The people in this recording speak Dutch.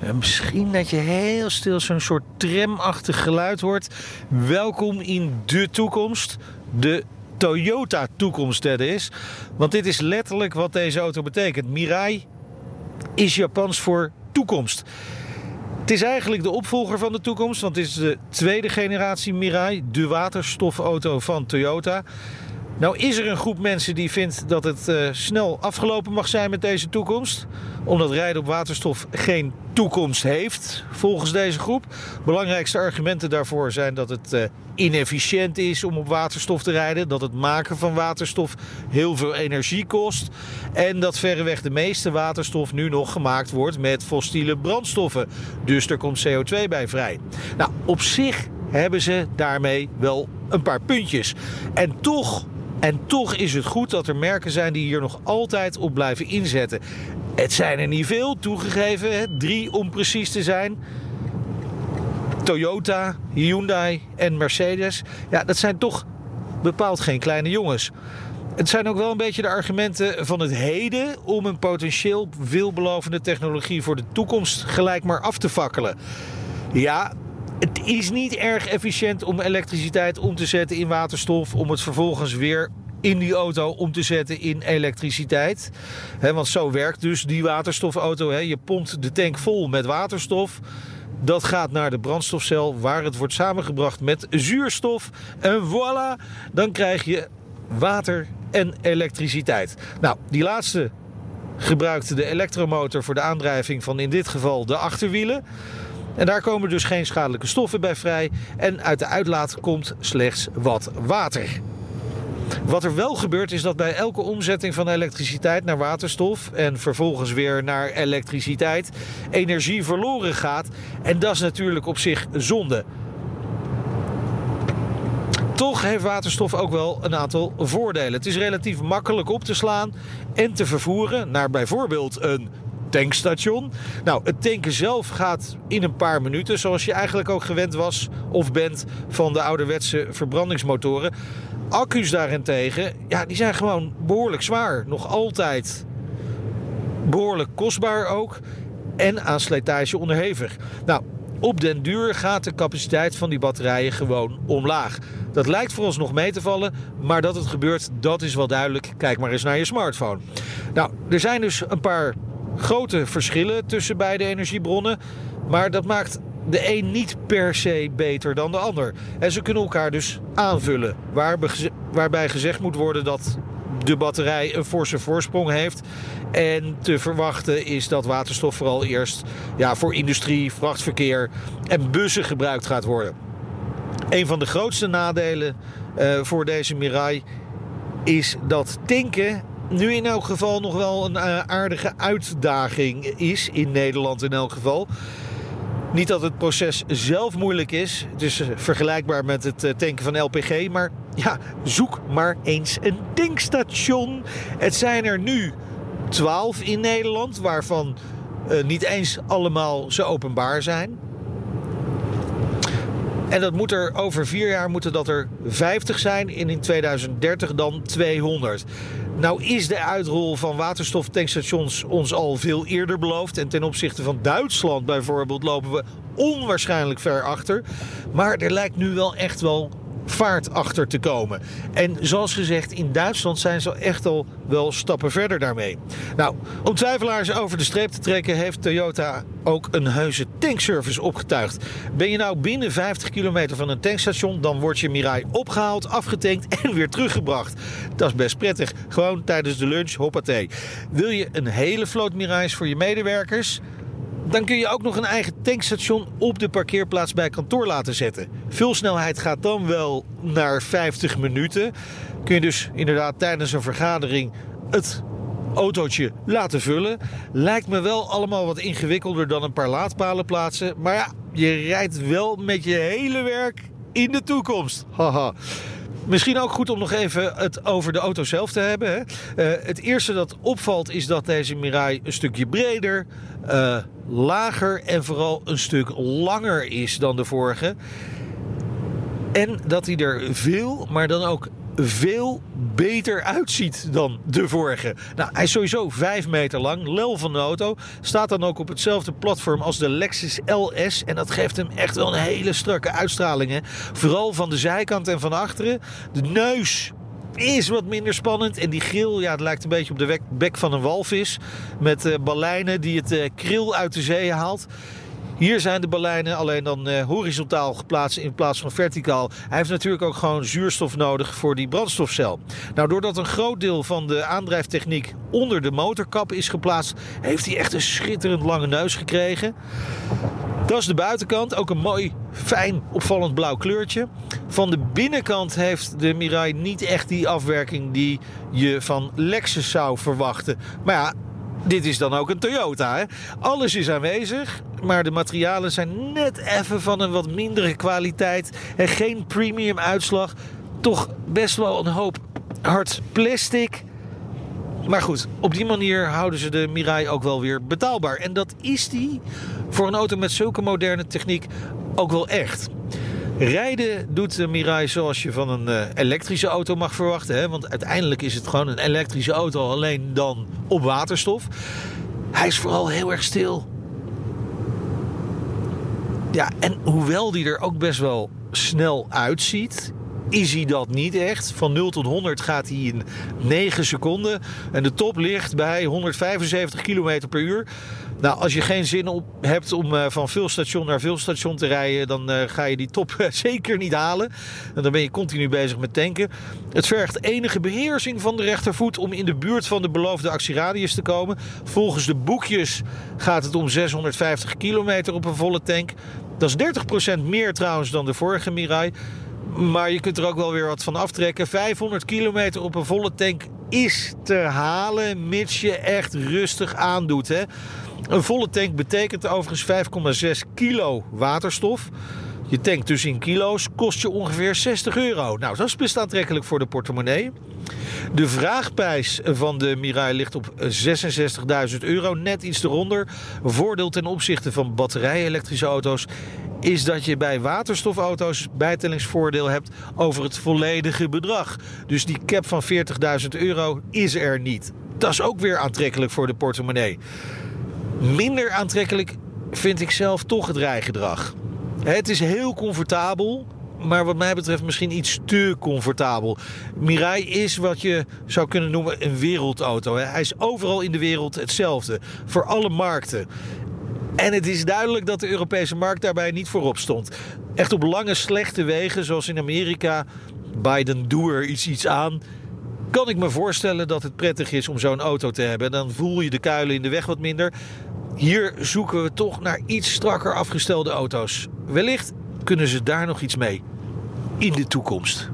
En misschien dat je heel stil zo'n soort tramachtig geluid hoort. Welkom in de toekomst. De Toyota toekomst dat is. Want dit is letterlijk wat deze auto betekent. Mirai is Japans voor toekomst. Het is eigenlijk de opvolger van de toekomst, want het is de tweede generatie Mirai, de waterstofauto van Toyota. Nou is er een groep mensen die vindt dat het uh, snel afgelopen mag zijn met deze toekomst. Omdat rijden op waterstof geen toekomst heeft, volgens deze groep. Belangrijkste argumenten daarvoor zijn dat het uh, inefficiënt is om op waterstof te rijden. Dat het maken van waterstof heel veel energie kost. En dat verreweg de meeste waterstof nu nog gemaakt wordt met fossiele brandstoffen. Dus er komt CO2 bij vrij. Nou, op zich hebben ze daarmee wel een paar puntjes. En toch en toch is het goed dat er merken zijn die hier nog altijd op blijven inzetten. Het zijn er niet veel, toegegeven, drie om precies te zijn. Toyota, Hyundai en Mercedes. Ja, dat zijn toch bepaald geen kleine jongens. Het zijn ook wel een beetje de argumenten van het heden om een potentieel veelbelovende technologie voor de toekomst gelijk maar af te fakkelen. Ja, het is niet erg efficiënt om elektriciteit om te zetten in waterstof, om het vervolgens weer in die auto om te zetten in elektriciteit. want zo werkt dus die waterstofauto. Je pompt de tank vol met waterstof. Dat gaat naar de brandstofcel waar het wordt samengebracht met zuurstof. En voilà, dan krijg je water en elektriciteit. Nou, die laatste gebruikt de elektromotor voor de aandrijving van in dit geval de achterwielen. En daar komen dus geen schadelijke stoffen bij vrij. En uit de uitlaat komt slechts wat water. Wat er wel gebeurt is dat bij elke omzetting van elektriciteit naar waterstof en vervolgens weer naar elektriciteit energie verloren gaat. En dat is natuurlijk op zich zonde. Toch heeft waterstof ook wel een aantal voordelen. Het is relatief makkelijk op te slaan en te vervoeren naar bijvoorbeeld een tankstation. Nou, het tanken zelf gaat in een paar minuten, zoals je eigenlijk ook gewend was of bent van de ouderwetse verbrandingsmotoren. Accu's daarentegen, ja, die zijn gewoon behoorlijk zwaar. Nog altijd behoorlijk kostbaar ook. En aan slijtage onderhevig. Nou, op den duur gaat de capaciteit van die batterijen gewoon omlaag. Dat lijkt voor ons nog mee te vallen, maar dat het gebeurt, dat is wel duidelijk. Kijk maar eens naar je smartphone. Nou, er zijn dus een paar grote verschillen tussen beide energiebronnen. Maar dat maakt de een niet per se beter dan de ander. En ze kunnen elkaar dus aanvullen. waarbij gezegd moet worden dat de batterij een forse voorsprong heeft. En te verwachten is dat waterstof vooral eerst ja, voor industrie, vrachtverkeer en bussen gebruikt gaat worden. Een van de grootste nadelen uh, voor deze Mirai is dat tanken nu in elk geval nog wel een uh, aardige uitdaging is. In Nederland in elk geval. Niet dat het proces zelf moeilijk is. Het is eh, vergelijkbaar met het eh, tanken van LPG. Maar ja, zoek maar eens een tankstation. Het zijn er nu 12 in Nederland, waarvan uh, niet eens allemaal zo openbaar zijn. En dat moet er over vier jaar moeten dat er 50 zijn en in 2030 dan 200. Nou is de uitrol van waterstoftankstations ons al veel eerder beloofd. En ten opzichte van Duitsland bijvoorbeeld lopen we onwaarschijnlijk ver achter. Maar er lijkt nu wel echt wel vaart achter te komen. En zoals gezegd, in Duitsland zijn ze echt al wel stappen verder daarmee. Nou, om twijfelaars over de streep te trekken, heeft Toyota ook een heuse tankservice opgetuigd. Ben je nou binnen 50 kilometer van een tankstation, dan wordt je Mirai opgehaald, afgetankt en weer teruggebracht. Dat is best prettig. Gewoon tijdens de lunch, hoppatee. Wil je een hele vloot Mirais voor je medewerkers? Dan kun je ook nog een eigen tankstation op de parkeerplaats bij kantoor laten zetten. Vulsnelheid gaat dan wel naar 50 minuten. Kun je dus inderdaad tijdens een vergadering het autootje laten vullen. Lijkt me wel allemaal wat ingewikkelder dan een paar laadpalen plaatsen. Maar ja, je rijdt wel met je hele werk in de toekomst. Haha. Misschien ook goed om nog even het over de auto zelf te hebben. Hè. Uh, het eerste dat opvalt is dat deze Mirai een stukje breder, uh, lager en vooral een stuk langer is dan de vorige. En dat hij er veel, maar dan ook veel beter uitziet dan de vorige. Nou, hij is sowieso 5 meter lang, lel van de auto. Staat dan ook op hetzelfde platform als de Lexus LS. En dat geeft hem echt wel een hele strakke uitstraling. Hè? Vooral van de zijkant en van achteren. De neus is wat minder spannend. En die grill, ja, het lijkt een beetje op de bek van een walvis. Met uh, baleinen die het uh, kril uit de zee haalt. Hier zijn de baleinen alleen dan uh, horizontaal geplaatst in plaats van verticaal. Hij heeft natuurlijk ook gewoon zuurstof nodig voor die brandstofcel. Nou, doordat een groot deel van de aandrijftechniek onder de motorkap is geplaatst, heeft hij echt een schitterend lange neus gekregen. Dat is de buitenkant, ook een mooi, fijn, opvallend blauw kleurtje. Van de binnenkant heeft de Mirai niet echt die afwerking die je van Lexus zou verwachten. Maar ja, dit is dan ook een Toyota. Hè? Alles is aanwezig, maar de materialen zijn net even van een wat mindere kwaliteit. En geen premium uitslag. Toch best wel een hoop hard plastic. Maar goed, op die manier houden ze de Mirai ook wel weer betaalbaar. En dat is die voor een auto met zulke moderne techniek ook wel echt. Rijden doet de Mirai zoals je van een uh, elektrische auto mag verwachten. Hè? Want uiteindelijk is het gewoon een elektrische auto, alleen dan op waterstof. Hij is vooral heel erg stil. Ja, en hoewel die er ook best wel snel uitziet, is hij dat niet echt. Van 0 tot 100 gaat hij in 9 seconden. En de top ligt bij 175 km per uur. Nou, als je geen zin op hebt om uh, van veel station naar veel station te rijden, dan uh, ga je die top zeker niet halen. En dan ben je continu bezig met tanken. Het vergt enige beheersing van de rechtervoet om in de buurt van de beloofde actieradius te komen. Volgens de boekjes gaat het om 650 kilometer op een volle tank. Dat is 30% meer trouwens dan de vorige Mirai. Maar je kunt er ook wel weer wat van aftrekken. 500 kilometer op een volle tank is te halen, mits je echt rustig aandoet. Hè? Een volle tank betekent overigens 5,6 kilo waterstof. Je tankt dus in kilo's, kost je ongeveer 60 euro. Nou, dat is best aantrekkelijk voor de portemonnee. De vraagprijs van de Mirai ligt op 66.000 euro, net iets eronder. Voordeel ten opzichte van batterij-elektrische auto's is dat je bij waterstofauto's bijtellingsvoordeel hebt over het volledige bedrag. Dus die cap van 40.000 euro is er niet. Dat is ook weer aantrekkelijk voor de portemonnee. Minder aantrekkelijk vind ik zelf toch het rijgedrag. Het is heel comfortabel, maar wat mij betreft misschien iets te comfortabel. Mirai is wat je zou kunnen noemen een wereldauto. Hij is overal in de wereld hetzelfde, voor alle markten. En het is duidelijk dat de Europese markt daarbij niet voorop stond. Echt op lange slechte wegen, zoals in Amerika, Biden doe er iets, iets aan. Kan ik me voorstellen dat het prettig is om zo'n auto te hebben. Dan voel je de kuilen in de weg wat minder. Hier zoeken we toch naar iets strakker afgestelde auto's. Wellicht kunnen ze daar nog iets mee in de toekomst.